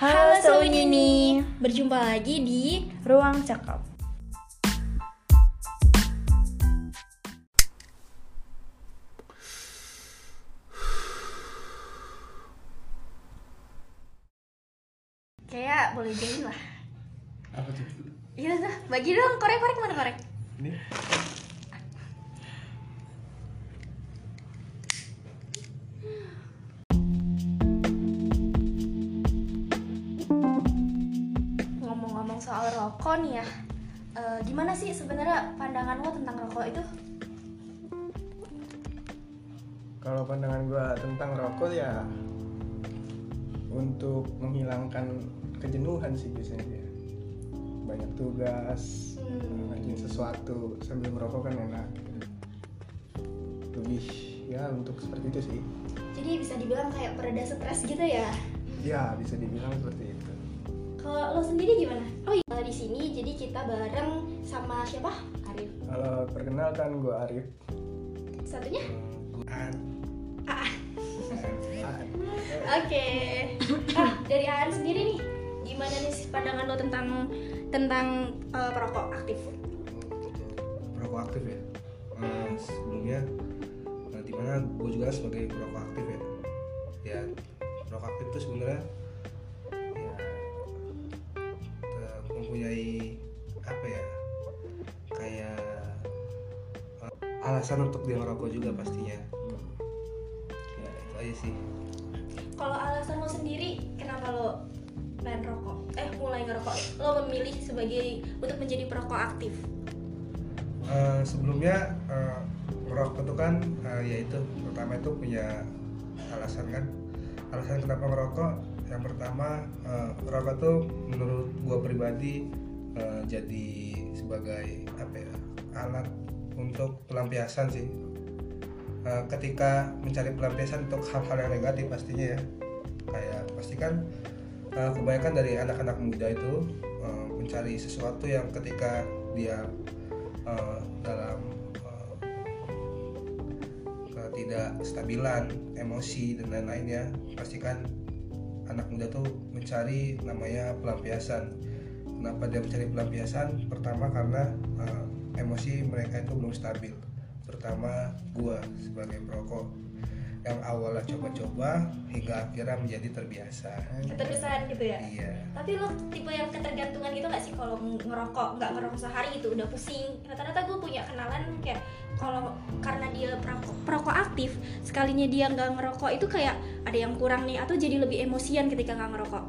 Halo Sobat Nini, berjumpa lagi di Ruang Cakap. Tentang rokok ya untuk menghilangkan kejenuhan sih biasanya banyak tugas Hmm. ngerjain sesuatu sambil merokok kan enak lebih ya untuk seperti itu sih Jadi bisa dibilang kayak pereda stres gitu ya ya bisa dibilang seperti itu Kalau lo sendiri gimana? Oh iya, di sini jadi kita bareng sama siapa? Arif kalau perkenalkan gua Arif Satunya? Oke. Ah, dari Aan sendiri nih, gimana nih pandangan lo tentang tentang eh, perokok aktif? perokok aktif ya Eh, sebelumnya nah, di mana gue juga sebagai perokok aktif ya ya perokok aktif itu sebenarnya ya eh, mempunyai apa ya kayak eh, alasan untuk dia merokok juga pastinya ya itu aja sih ngerokok? Lo memilih sebagai untuk menjadi perokok aktif? Eh, sebelumnya eh, merokok itu kan eh, yaitu pertama itu punya alasan kan alasan kenapa merokok yang pertama eh, merokok tuh menurut gua pribadi eh, jadi sebagai apa ya alat untuk pelampiasan sih Eh, ketika mencari pelampiasan untuk hal-hal yang negatif pastinya ya kayak pasti kan eh, kebanyakan dari anak-anak muda itu eh, mencari sesuatu yang ketika dia eh, dalam eh, ketidakstabilan emosi dan lain-lainnya pastikan anak muda tuh mencari namanya pelampiasan. Kenapa dia mencari pelampiasan? Pertama karena eh, emosi mereka itu belum stabil terutama gua sebagai perokok yang awalnya coba-coba hingga akhirnya menjadi terbiasa Keterusan gitu ya? iya Tapi lo tipe yang ketergantungan gitu gak sih kalau ngerokok nggak ngerokok sehari gitu udah pusing. Rata-rata gue punya kenalan kayak kalau karena dia perokok, perokok aktif sekalinya dia nggak ngerokok itu kayak ada yang kurang nih atau jadi lebih emosian ketika nggak ngerokok.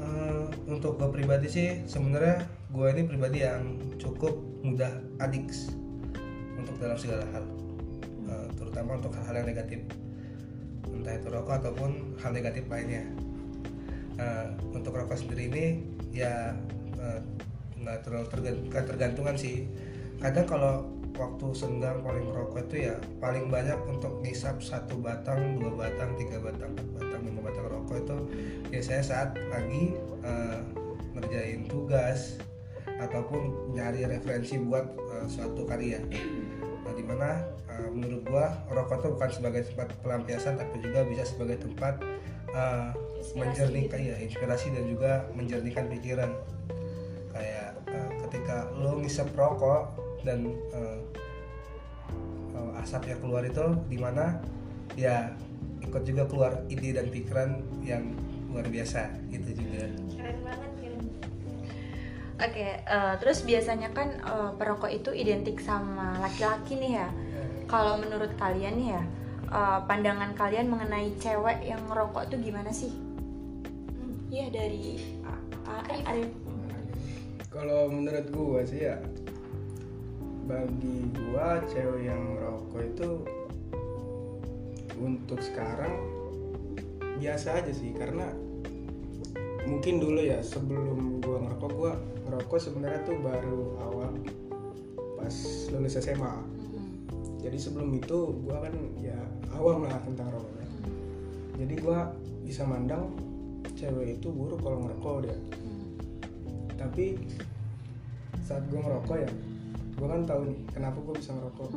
Eh, untuk gue pribadi sih sebenarnya gue ini pribadi yang cukup mudah addict untuk dalam segala hal Eh, terutama untuk hal-hal yang negatif. Entah itu rokok ataupun hal negatif lainnya. Eh, untuk rokok sendiri ini ya eh, nggak terlalu tergan- ketergantungan sih. Kadang kalau waktu senggang paling merokok itu ya paling banyak untuk ngisap satu batang dua batang tiga batang empat batang lima batang rokok itu biasanya saat lagi eh, ngerjain tugas ataupun nyari referensi buat eh, suatu karya nah, di mana eh, menurut gua rokok itu bukan sebagai tempat pelampiasan tapi juga bisa sebagai tempat Inspirasi. menjernihkan ya inspirasi dan juga menjernihkan pikiran. Kayak eh, ketika lo ngisep rokok dan eh, eh, asap yang keluar itu di mana ya ikut juga keluar ide dan pikiran yang luar biasa gitu juga. Keren banget keren. Oke, eh, terus biasanya kan eh, perokok itu identik sama laki-laki nih ya. Kalau menurut kalian nih ya, eh, pandangan kalian mengenai cewek yang ngerokok tuh gimana sih? Iya dari A- A- Arif. Arif. kalau menurut gua sih ya bagi gua cewek yang merokok itu untuk sekarang biasa aja sih karena mungkin dulu ya sebelum gua ngerokok gua ngerokok sebenarnya tuh baru awal pas lulus SMA jadi sebelum itu gua kan ya awam lah tentang rokok kan. jadi gua bisa mandang cewek itu buruk kalau ngerokok dia. Tapi saat gue ngerokok ya gue kan tahu nih kenapa gue bisa ngerokok.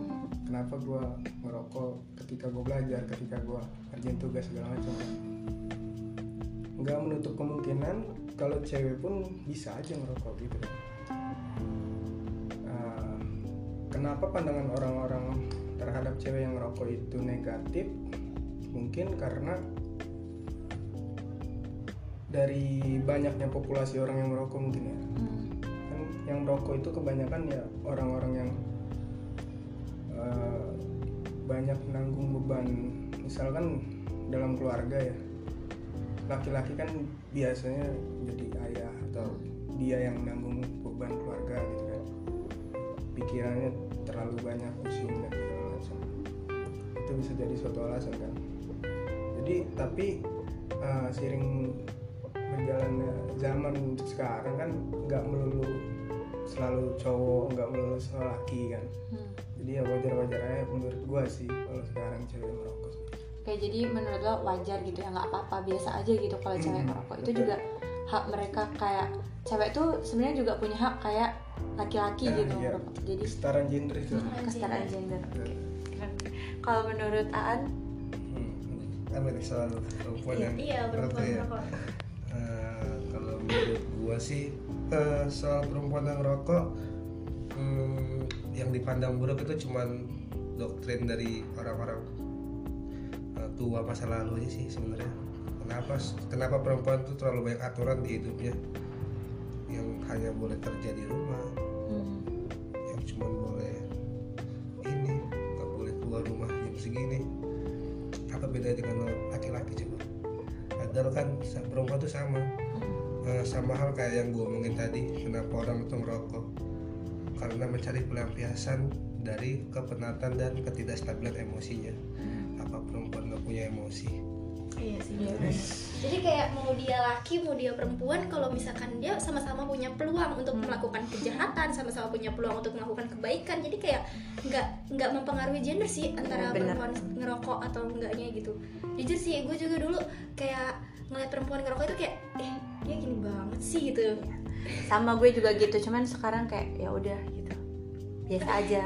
Kenapa gue ngerokok ketika gue belajar ketika gue kerjain tugas segala macam. Nggak menutup kemungkinan kalau cewek pun bisa aja ngerokok gitu. Kan Ah, kenapa pandangan orang-orang terhadap cewek yang ngerokok itu negatif? Mungkin karena dari banyaknya populasi orang yang merokok mungkin ya. Hmm. kan yang merokok itu kebanyakan ya orang-orang yang eh, banyak nanggung beban. Misalkan dalam keluarga ya laki-laki kan biasanya jadi ayah atau dia yang nanggung beban keluarga gitu kan pikirannya terlalu banyak pusing dan segala macam itu bisa jadi suatu alasan kan jadi tapi eh, seiring berjalannya zaman untuk sekarang kan nggak melulu selalu cowok nggak melulu selalu laki kan Hmm. jadi ya wajar-wajar aja menurut gua sih kalau sekarang cewek merokok. Kayak jadi menurut lo wajar gitu ya nggak apa-apa biasa aja gitu kalau cewek Hmm, ngerokok itu juga hak mereka kayak cewek tuh sebenarnya juga punya hak kayak laki-laki Nah, gitu iya. ngerokok. Jadi kesetaraan gender itu hmm, kesetaraan gender. Keren. Kalau menurut Aan Hmm. apa nih soal perempuan yang iya ngerokok perempuan ya? merokok Eh, kalau menurut gua sih eh, soal perempuan yang ngerokok hmm, yang dipandang buruk itu cuman doktrin dari orang-orang tua masa lalu aja sih sebenarnya. Kenapa kenapa perempuan tuh terlalu banyak aturan di hidupnya? Yang hanya boleh kerja di rumah hmm, yang cuma boleh ini nggak boleh keluar rumah jam segini. Apa beda dengan laki-laki coba? Padahal kan perempuan tuh sama. Eh, sama hal kayak yang gue omongin tadi kenapa orang itu ngerokok? Karena mencari pelampiasan dari kepenatan dan ketidakstabilan emosinya. Nggak punya emosi iya sih Iya. betul. jadi kayak mau dia laki mau dia perempuan kalau misalkan dia sama-sama punya peluang untuk melakukan kejahatan sama-sama punya peluang untuk melakukan kebaikan jadi kayak nggak nggak mempengaruhi gender sih antara Bener. perempuan ngerokok atau enggaknya gitu jujur sih gue juga dulu kayak ngeliat perempuan ngerokok itu kayak eh dia gini banget sih gitu sama gue juga gitu cuman sekarang kayak ya udah gitu biasa aja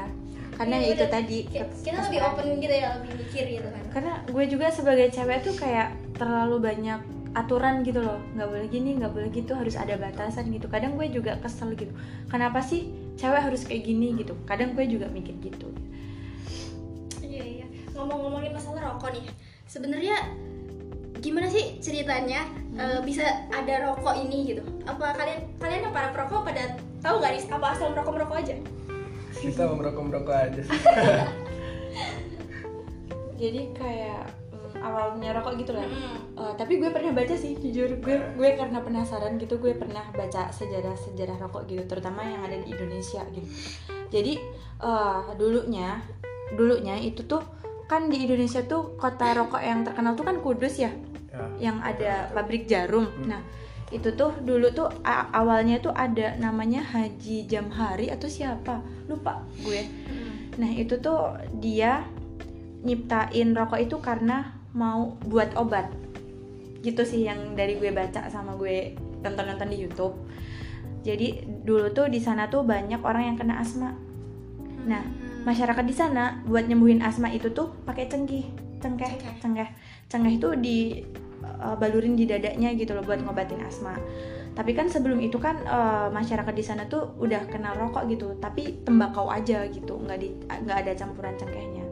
karena ya itu tadi kita lebih open gitu ya lebih mikir gitu kan. Karena gue juga sebagai cewek tuh kayak terlalu banyak aturan gitu loh. Nggak boleh gini nggak boleh gitu harus ada batasan gitu. Kadang gue juga kesel gitu. Kenapa sih cewek harus kayak gini gitu? Kadang gue juga mikir gitu. Iya iya. Ngomong-ngomongin masalah rokok nih, sebenarnya gimana sih ceritanya eh, bisa ada rokok ini gitu? Apa kalian kalian yang para perokok pada tahu nggak nih apa asal merokok merokok aja? Kita mau merokok merokok aja sih. Jadi kayak mm, awalnya rokok gitu lah. Mm-mm. Eh, tapi gue pernah baca sih jujur. Gue gue karena penasaran gitu gue pernah baca sejarah sejarah rokok gitu terutama yang ada di Indonesia gitu. Jadi eh, dulunya dulunya itu tuh kan di Indonesia tuh kota rokok yang terkenal tuh kan Kudus ya? Ya yang ada pabrik jarum. Hmm. nah itu tuh dulu tuh awalnya tuh ada namanya Haji Jamhari atau siapa lupa gue Nah itu tuh dia nyiptain rokok itu karena mau buat obat gitu sih yang dari gue baca sama gue tonton-nonton di YouTube. Jadi dulu tuh di sana tuh banyak orang yang kena asma. Nah masyarakat di sana buat nyembuhin asma itu tuh pakai cengkih, cengkeh, Cengkeh. cengkeh, cengkeh itu di uh, balurin di dadanya gitu loh buat ngobatin asma. Tapi kan sebelum itu kan uh, masyarakat di sana tuh udah kenal rokok gitu, tapi tembakau aja gitu, nggak di nggak ada campuran cengkehnya.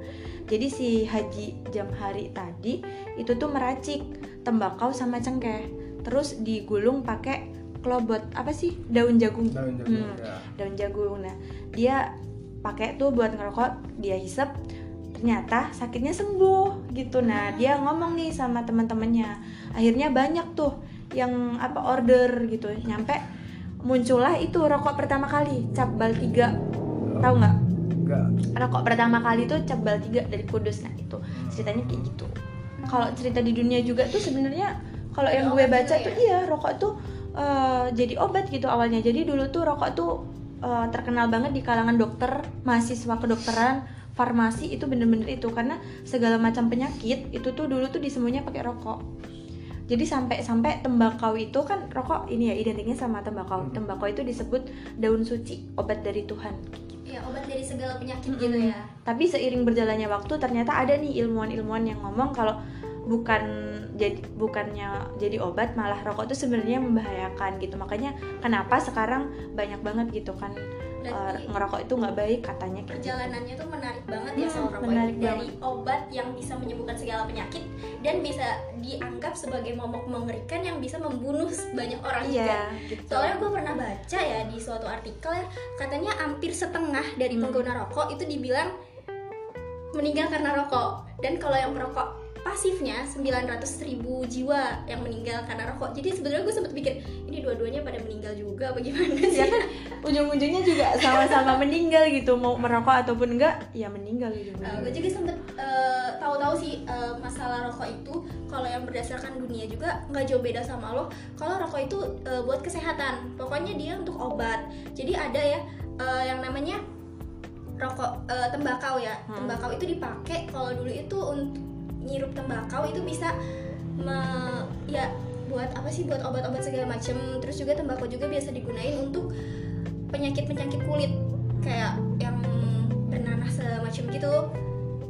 Jadi si Haji Jamhari tadi itu tuh meracik tembakau sama cengkeh, terus digulung pakai klobot apa sih daun jagung daun jagung Hmm. ya daun jagung nah dia pakai tuh buat ngerokok dia hisap ternyata sakitnya sembuh gitu. Nah dia ngomong nih sama teman-temannya. Akhirnya banyak tuh yang apa order gitu. Nyampe muncullah itu rokok pertama kali cabal tiga. Tahu nggak? Rokok pertama kali tuh cabal tiga dari kudus. Nah itu ceritanya kayak gitu. Kalau cerita di dunia juga tuh sebenarnya kalau yang gue baca tuh ya? iya rokok tuh eh, jadi obat gitu awalnya. Jadi dulu tuh rokok tuh eh, terkenal banget di kalangan dokter mahasiswa kedokteran farmasi itu bener-bener itu. Karena segala macam penyakit itu tuh dulu tuh disembuhnya pakai rokok. Jadi sampai sampai tembakau itu kan rokok ini ya identiknya sama tembakau. Hmm. tembakau itu disebut daun suci obat dari Tuhan. Ya obat dari segala penyakit Mm-mm. gitu ya. Tapi seiring berjalannya waktu ternyata ada nih ilmuwan-ilmuwan yang ngomong kalau bukan jadi bukannya jadi obat malah rokok itu sebenarnya membahayakan gitu. Makanya kenapa sekarang banyak banget gitu kan Berarti ngerokok itu nggak baik katanya kayak gitu. perjalanannya tuh menarik banget ya sama rokok menarik dari obat yang bisa menyembuhkan segala penyakit dan bisa dianggap sebagai momok mengerikan yang bisa membunuh banyak orang juga. iya gitu Soalnya gue pernah baca ya di suatu artikel ya katanya hampir setengah dari Hmm. pengguna rokok itu dibilang meninggal karena rokok dan kalau yang perokok pasifnya 900 ribu jiwa yang meninggal karena rokok. Jadi sebenarnya gue sempat pikir ini dua-duanya pada meninggal juga bagaimana sih? ya kan? Ujung-ujungnya juga sama-sama meninggal gitu mau merokok ataupun enggak ya meninggal gitu. Uh, gue juga sempet uh, tahu-tahu sih uh, masalah rokok itu kalau yang berdasarkan dunia juga nggak jauh beda sama lo. Kalau rokok itu uh, buat kesehatan pokoknya dia untuk obat. Jadi ada ya uh, yang namanya rokok uh, tembakau ya. Hmm. tembakau itu dipakai kalau dulu itu untuk nyirup tembakau itu bisa me- ya buat apa sih buat obat-obat segala macem. Terus juga tembakau juga biasa digunain untuk penyakit-penyakit kulit kayak yang bernanah semacam gitu.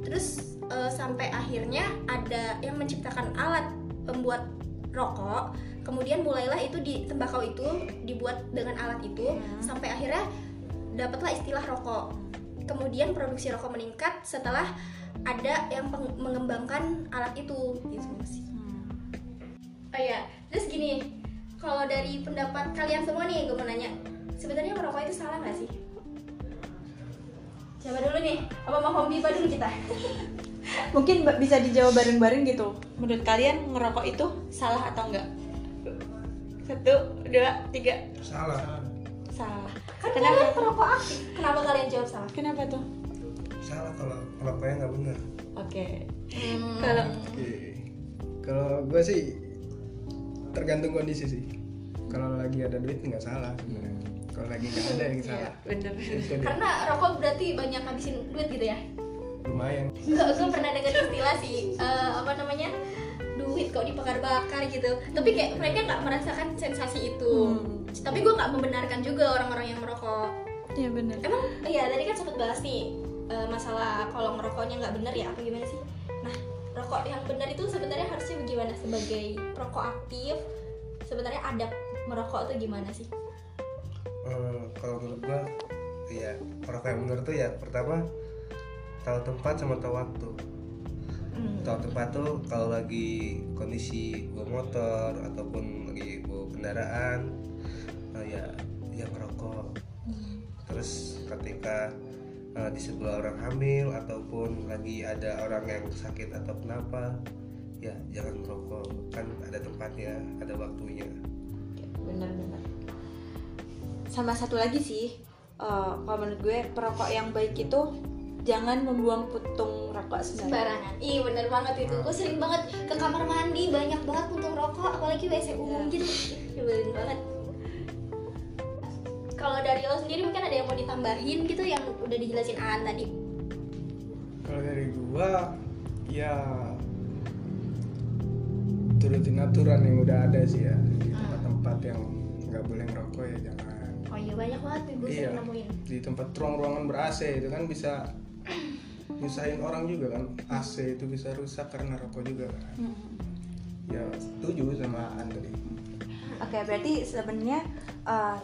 Terus eh, sampai akhirnya ada yang menciptakan alat pembuat rokok. Kemudian mulailah itu di tembakau itu dibuat dengan alat itu. Hmm. sampai akhirnya dapatlah istilah rokok kemudian produksi rokok meningkat setelah ada yang mengembangkan alat itu gitu sih Hmm. Oh iya, terus gini, kalau dari pendapat kalian semua nih, gue mau nanya, sebenarnya merokok itu salah nggak sih? Siapa dulu nih? Apa mau home Bipa dulu kita? mungkin bisa dijawab bareng-bareng gitu menurut kalian ngerokok itu salah atau enggak satu dua tiga salah salah Kan Kenapa? kalian perokok aktif. Kenapa kalian jawab salah? kenapa tuh salah kalau ngerokoknya nggak benar oke Hmm. kalau Oke. Kalau gue sih tergantung kondisi sih. Kalau lagi ada duit nggak salah sebenarnya. Kalau lagi nggak ada yang salah. bener. Karena rokok berarti banyak habisin duit gitu ya? Lumayan. Gue gue pernah dengar istilah sih, eh, apa namanya? duit kok dibakar-bakar gitu tapi kayak mereka nggak merasakan sensasi itu Hmm. Tapi gue nggak membenarkan juga orang-orang yang merokok iya bener Emang iya tadi kan sempat bahas nih eh, masalah kalau ngerokoknya nggak benar ya apa gimana sih? Nah rokok yang benar itu sebenarnya harusnya bagaimana sebagai perokok aktif? Sebenarnya adab merokok itu gimana sih? Eh, kalau menurut gua iya merokok yang benar tuh ya pertama tahu tempat sama tahu waktu tahu tempat tuh kalau lagi kondisi bawa motor ataupun lagi bawa kendaraan eh, ya yang ngerokok terus ketika eh, di sebelah orang hamil ataupun lagi ada orang yang sakit atau kenapa ya jangan merokok kan ada tempatnya ada waktunya bener-bener sama satu lagi sih eh, kalau menurut gue perokok yang baik itu jangan membuang putung rokok sembarangan. Iya bener banget itu. Gue sering banget ke kamar mandi banyak banget puntung rokok, apalagi WC umum gitu. Ih, Nyebelin banget. Kalau dari lo sendiri mungkin ada yang mau ditambahin gitu yang udah dijelasin Aan tadi. Kalau dari gua ya turutin aturan yang udah ada sih ya di tempat-tempat yang nggak boleh ngerokok ya jangan. Oh iya banyak banget nih gue Iya. sering nemuin. Di tempat ruang-ruangan ber AC itu kan bisa nyusahin orang juga kan AC itu bisa rusak karena rokok juga kan. Ya setuju sama An tadi. Oke, berarti sebenarnya eh,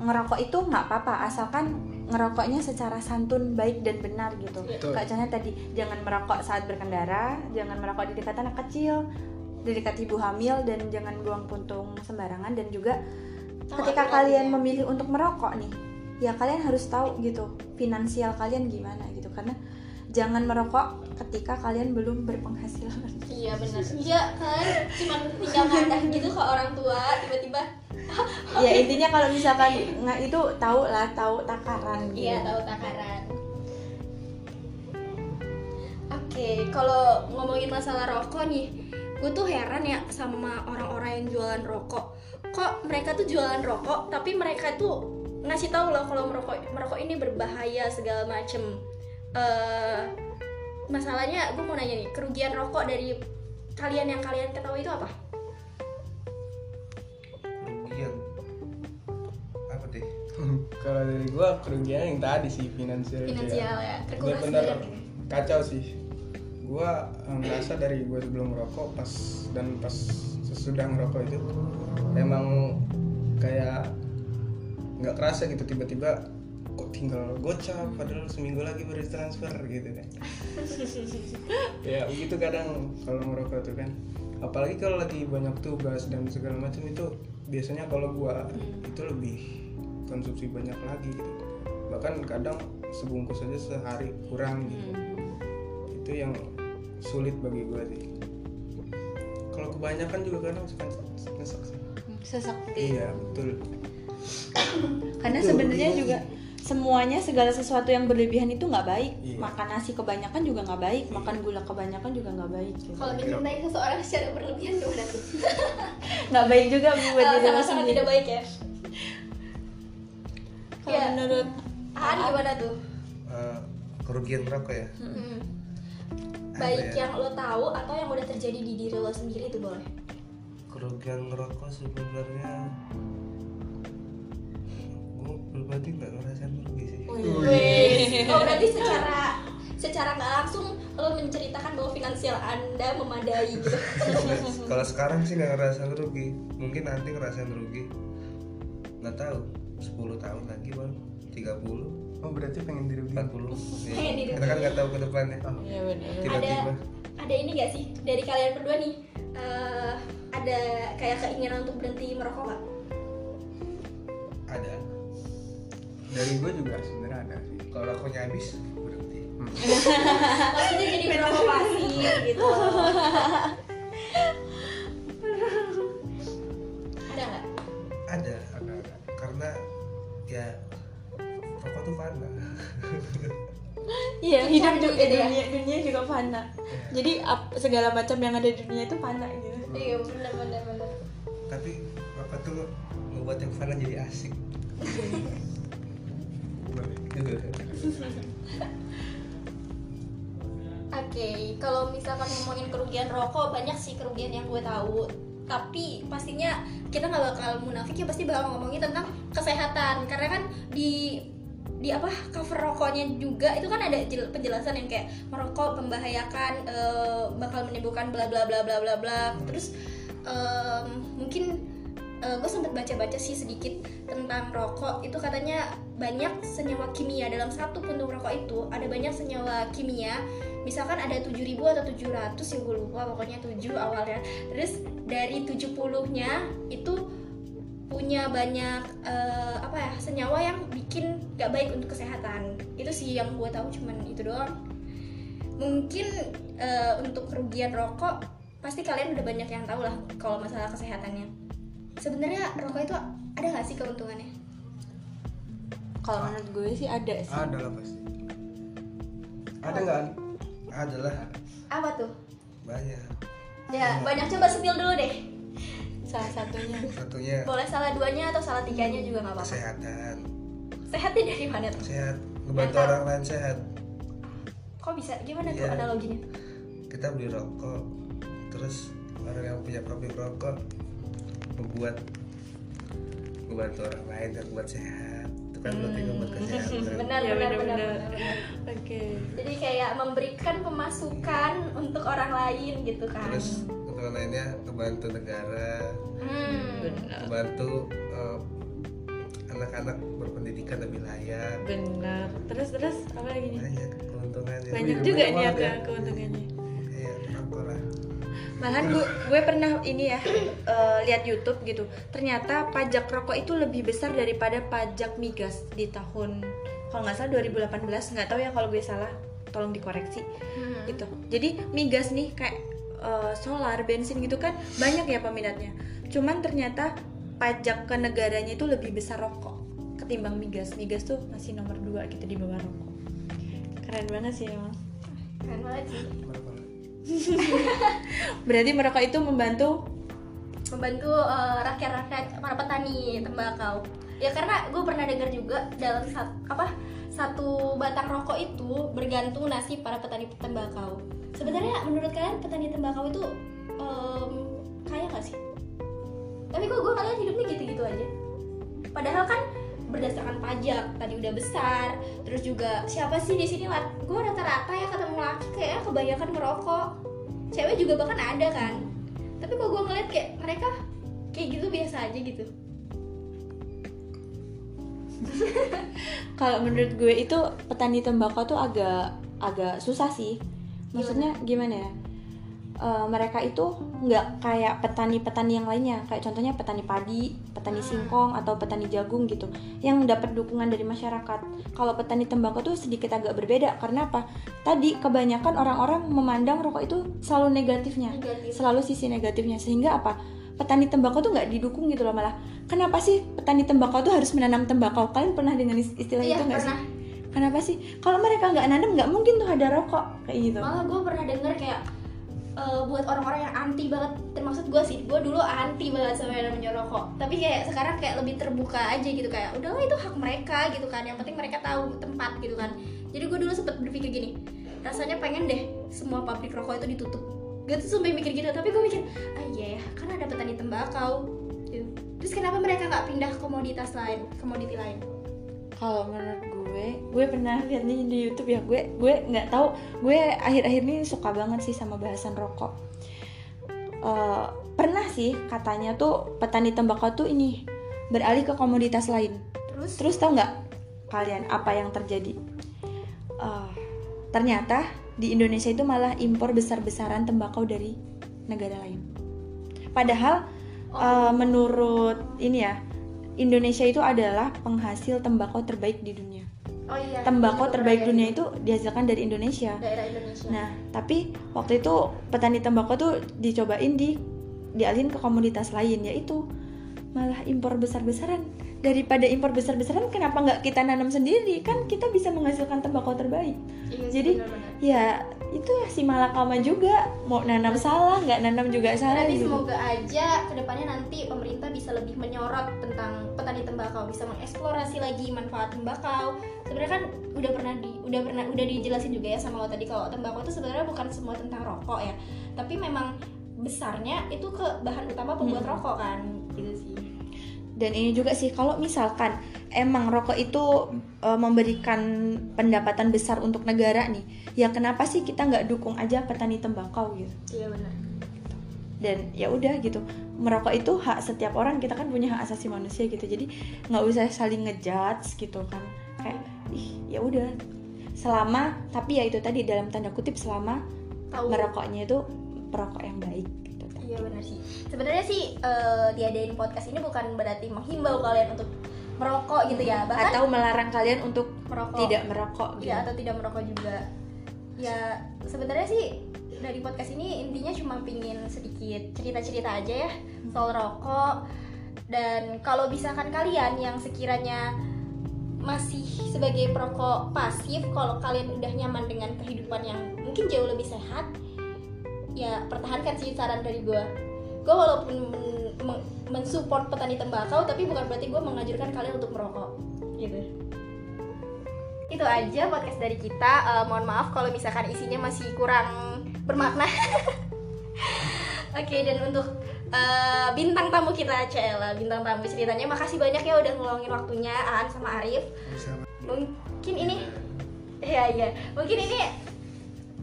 ngerokok itu nggak apa-apa asalkan ngerokoknya secara santun, baik dan benar gitu. Betul. Contohnya tadi, jangan merokok saat berkendara, jangan merokok di dekat anak kecil, di dekat ibu hamil dan jangan buang puntung sembarangan dan juga Tahu ketika kalian memilih untuk merokok nih, ya kalian harus tahu gitu finansial kalian gimana gitu karena jangan merokok ketika kalian belum berpenghasilan. Iya benar. Iya kan, cuma tinggal ngadah gitu ke orang tua tiba-tiba. ya intinya kalau misalkan nggak itu tahu lah tahu takaran gitu. Iya tahu takaran. Oke, kalau ngomongin masalah rokok nih, gue tuh heran ya sama orang-orang yang jualan rokok. Kok mereka tuh jualan rokok, tapi mereka tuh ngasih tahu loh kalau merokok merokok ini berbahaya segala macem. Eh, masalahnya gue mau nanya nih, kerugian rokok dari kalian yang kalian ketahui itu apa? kerugian apa deh Kalau dari gua kerugian yang tadi sih finansial, Finansial ya, terkuras Bener-bener banget. kacau sih. gue ngerasa dari gue sebelum merokok pas dan pas sesudah ngerokok itu emang kayak nggak kerasa gitu tiba-tiba kok tinggal gocap padahal seminggu lagi baru transfer gitu kan. Ya begitu kadang kalau merokok tuh kan. Apalagi kalau lagi banyak tugas dan segala macam itu biasanya kalau gua itu lebih konsumsi banyak lagi gitu. Bahkan kadang sebungkus aja sehari kurang gitu. Itu yang sulit bagi gua sih. Kalau kebanyakan juga kadang suka sih sesak iya betul. Karena sebenarnya juga semuanya segala sesuatu yang berlebihan itu nggak baik Iya. makan nasi kebanyakan juga nggak baik makan gula kebanyakan juga nggak baik gitu. Kalau mencintai seseorang secara berlebihan gimana tuh? nggak baik juga buat diri Sangat-sangat sendiri tidak baik ya. kalau Iya. menurut Han gimana tuh? Eh, kerugian merokok ya Hmm. Baik ya? yang lo tahu atau yang udah terjadi di diri lo sendiri itu boleh. kerugian ngerokok sebenarnya gue pribadi nggak sih Wih. Oh berarti secara secara nggak langsung lo menceritakan bahwa finansial anda memadai gitu. kalau sekarang sih nggak ngerasain rugi. Mungkin nanti ngerasain rugi. Nggak tahu. 10 tahun lagi bang. 30 oh berarti pengen dirugiin 40 ya. Pengen kita kan nggak tahu ke depannya. Iya benar. tiba-tiba. Ada ini gak sih dari kalian berdua nih? Eh, ada kayak keinginan untuk berhenti merokok nggak? Dari gue juga sebenarnya ada sih kalau rokoknya habis berhenti Maksudnya jadi merokok pasif gitu. ada nggak? ada karena ya rokok tuh fana Iya, hidup juga ya? dunia dunia juga fana. Jadi ap- segala macam yang ada di dunia itu fana gitu. Iya benar benar benar. tapi rokok tuh ngebuat yang fana jadi asik Oke, kalau misalkan ngomongin kerugian rokok banyak sih kerugian yang gue tahu. Tapi pastinya kita nggak bakal munafik ya pasti bakal ngomongin tentang kesehatan karena kan di di apa cover rokoknya juga itu kan ada jel- penjelasan yang kayak merokok membahayakan eh, bakal menimbulkan bla bla bla bla bla bla terus em, mungkin gue sempat baca-baca sih sedikit tentang rokok. Itu katanya banyak senyawa kimia. Dalam satu puntung rokok itu ada banyak senyawa kimia. Misalkan ada 7000 atau 700 ya gue lupa pokoknya 7 awalnya. Terus dari 70 nya itu punya banyak eh, apa ya senyawa yang bikin gak baik untuk kesehatan. Itu sih yang gue tahu cuman itu doang. Mungkin eh, untuk kerugian rokok pasti kalian udah banyak yang tahu lah kalau masalah kesehatannya sebenarnya rokok itu ada nggak sih keuntungannya? Kalau menurut gue sih ada sih. ada lah pasti. Ada nggak? Ada lah. Apa tuh? Banyak. Ya banyak. coba spill dulu deh. Salah satunya. satunya. Boleh salah duanya atau salah tiganya juga nggak apa-apa. Kesehatan. Sehatnya dari mana tuh? Sehat. Ngebantu Mental. orang lain sehat. Kok bisa? Gimana tuh Iya. analoginya? Kita beli rokok terus orang yang punya pabrik rokok membuat ngebantu orang lain dan buat sehat itu kan berarti ngebuat kesehatan benar Iya, benar benar, benar benar. benar, benar. Oke. jadi kayak memberikan pemasukan untuk orang lain gitu kan terus untuk orang lainnya ngebantu negara hmm. Benar. ngebantu eh, anak-anak berpendidikan lebih layak Benar. Terus terus apa lagi nih? banyak keuntungannya Banyak Iya, juga banyak nih ya. keuntungannya. Malahan gue, gue pernah ini ya eh, lihat YouTube gitu. Ternyata pajak rokok itu lebih besar daripada pajak migas di tahun kalau nggak salah 2018 nggak tahu ya kalau gue salah tolong dikoreksi Hmm. gitu. Jadi migas nih kayak eh, solar, bensin gitu kan banyak ya peminatnya. Cuman ternyata pajak ke negaranya itu lebih besar rokok ketimbang migas. Migas tuh masih nomor dua gitu di bawah rokok. Keren banget sih emang. keren banget sih Berarti merokok itu membantu? Membantu eh, rakyat-rakyat para petani tembakau. Ya karena gue pernah dengar juga dalam sat- apa satu batang rokok itu bergantung nasib para petani tembakau. Sebenarnya menurut kalian petani tembakau itu em, kaya gak sih? Tapi kok gue ngeliat hidupnya gitu-gitu aja. Padahal kan berdasarkan pajak. Tadi udah besar terus juga siapa sih di sini gue rata-rata ya ketemu laki kayak kebanyakan ngerokok cewek juga bahkan ada kan? Tapi kok gue ngeliat kayak mereka kayak gitu biasa aja gitu. Kalau menurut gue itu petani tembakau tuh agak agak susah sih. Maksudnya gimana ya Eh, mereka itu nggak kayak petani-petani yang lainnya. Kayak contohnya petani padi petani singkong atau petani jagung gitu yang dapat dukungan dari masyarakat. Kalau petani tembakau tuh sedikit agak berbeda karena apa? Tadi kebanyakan orang-orang memandang rokok itu selalu negatifnya Negatif. selalu sisi negatifnya. Sehingga apa? Petani tembakau tuh nggak didukung gitu loh malah. Kenapa sih petani tembakau tuh harus menanam tembakau? Kalian pernah dengar istilah Iya, itu nggak sih? Pernah. kenapa sih? Kalau mereka nggak nanam nggak mungkin tuh ada rokok. Kayak gitu. Malah gue pernah denger kayak eh, buat orang-orang yang anti banget. Termasuk gue sih gue dulu anti banget sama yang namanya rokok. Tapi kayak sekarang kayak lebih terbuka aja gitu kayak udahlah itu hak mereka gitu kan. Yang penting mereka tahu tempat gitu kan. Jadi gue dulu sempet berpikir gini rasanya pengen deh semua pabrik rokok itu ditutup. Gue tuh sampai mikir gitu tapi gue mikir ah iya ya kan ada petani tembakau. Gitu. terus kenapa mereka nggak pindah komoditas lain komoditi lain kalau menurut gue gue pernah lihat nih di YouTube ya gue gue nggak tahu gue akhir-akhir ini suka banget sih sama bahasan rokok. Eh, pernah sih katanya tuh petani tembakau tuh ini beralih ke komoditas lain. Terus? Terus tau nggak kalian apa yang terjadi? Eh, ternyata di Indonesia itu malah impor besar-besaran tembakau dari negara lain. Padahal eh, menurut ini ya Indonesia itu adalah penghasil tembakau terbaik di dunia oh iya tembakau itu terbaik pernah dunia jadi itu dihasilkan dari Indonesia. daerah Indonesia Nah, tapi waktu itu petani tembakau tuh dicobain di dialihin ke komoditas lain yaitu malah impor besar-besaran. Daripada impor besar-besaran kenapa nggak kita nanam sendiri? Kan kita bisa menghasilkan tembakau terbaik. Iya Jadi benar-benar. ya itu si malakama juga mau nanam salah nggak nanam juga salah Tapi gitu. semoga aja ke depannya nanti pemerintah bisa lebih menyorot tentang petani tembakau, bisa mengeksplorasi lagi manfaat tembakau. Sebenarnya kan udah pernah di, udah pernah udah dijelasin juga ya sama lo tadi kalau tembakau itu sebenarnya bukan semua tentang rokok ya, tapi memang besarnya itu ke bahan utama pembuat Hmm. rokok kan. Dan ini juga sih kalau misalkan emang rokok itu e, memberikan pendapatan besar untuk negara nih ya kenapa sih kita nggak dukung aja petani tembakau gitu Iya benar. dan ya udah gitu merokok itu hak setiap orang kita kan punya hak asasi manusia gitu jadi nggak usah saling ngejudge gitu kan kayak ih ya udah selama tapi ya itu tadi dalam tanda kutip selama Tahu. merokoknya itu perokok yang baik Sebenarnya sih eh, diadain podcast ini bukan berarti menghimbau kalian untuk merokok gitu ya, bahkan atau melarang kalian untuk merokok. tidak merokok gitu. ya atau tidak merokok juga. Ya sebenarnya sih dari podcast ini intinya cuma pingin sedikit cerita-cerita aja ya soal rokok. Dan kalau misalkan kalian yang sekiranya masih sebagai perokok pasif kalau kalian udah nyaman dengan kehidupan yang mungkin jauh lebih sehat ya pertahankan sih saran dari gue gue walaupun men- men- mensupport petani tembakau tapi bukan berarti gue mengajarkan kalian untuk merokok. Gitu. Itu aja podcast dari kita. Eh, mohon maaf kalau misalkan isinya masih kurang bermakna. Oke dan untuk eh, bintang tamu kita Cela bintang tamu ceritanya makasih banyak ya udah ngeluangin waktunya Aan sama Arif. Mungkin ini ya ya mungkin ini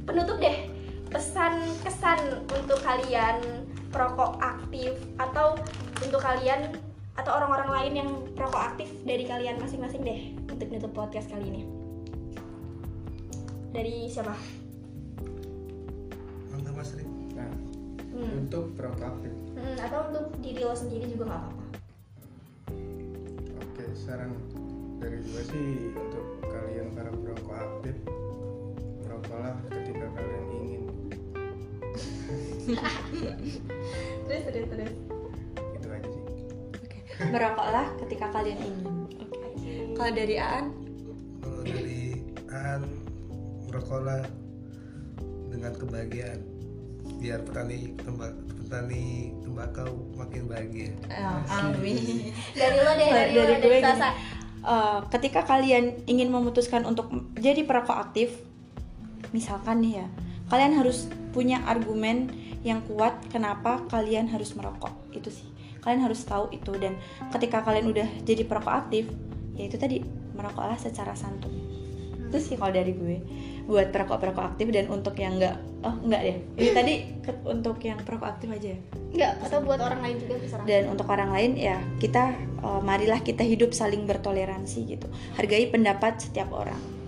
penutup deh. Pesan kesan untuk kalian perokok aktif atau untuk kalian atau orang-orang lain yang perokok aktif dari kalian masing-masing deh untuk nutup podcast kali ini dari siapa? Mantap Mas Rik. Nah, Hmm. untuk perokok aktif. Hmm, atau untuk diri lo sendiri juga nggak apa-apa. Oke, saran dari gue sih untuk kalian para perokok aktif, merokoklah ketika kalian ingin. Terus terus terus. Itu aja sih. Oke. merokoklah ketika kalian ingin Oke. kalau dari Aan Kalau dari An merokoklah dengan kebahagiaan biar petani tembak petani tembakau makin bahagia. eh, amin Dari lo deh, dari, lo dari dari gue Sasa. eh, ketika kalian ingin memutuskan untuk jadi perokok aktif misalkan nih ya kalian harus punya argumen yang kuat kenapa kalian harus merokok. Itu sih. Kalian harus tahu itu. Dan ketika kalian udah jadi perokok aktif ya itu tadi merokoklah secara santun. Itu sih kalau dari gue. Buat perokok-perokok aktif dan untuk yang enggak oh enggak deh. Ini tadi ke- untuk yang perokok aktif aja. Ya nggak atau buat orang lain juga bisa dan untuk orang lain ya kita eh, marilah kita hidup saling bertoleransi gitu. Hargai pendapat setiap orang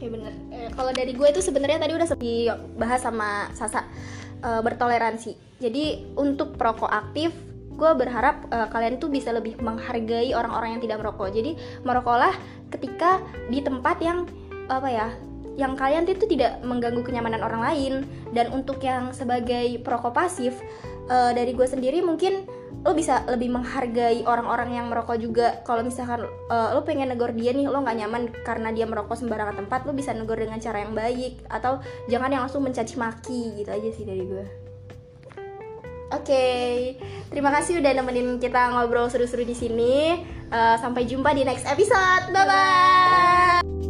Ya bener. Eh, kalau dari gue itu sebenarnya tadi udah dibahas sama Sasa eh, bertoleransi. Jadi untuk perokok aktif, gue berharap eh, kalian tuh bisa lebih menghargai orang-orang yang tidak merokok. Jadi merokoklah ketika di tempat yang apa ya, yang kalian itu tidak mengganggu kenyamanan orang lain. Dan untuk yang sebagai perokok pasif, eh, dari gue sendiri mungkin lo bisa lebih menghargai orang-orang yang merokok juga kalau misalkan eh, lo pengen negor dia nih lo nggak nyaman karena dia merokok sembarangan tempat lo bisa negor dengan cara yang baik atau jangan yang langsung mencaci maki gitu aja sih dari gue Oke, terima kasih udah nemenin kita ngobrol seru-seru di sini. Eh, sampai jumpa di next episode. Bye bye.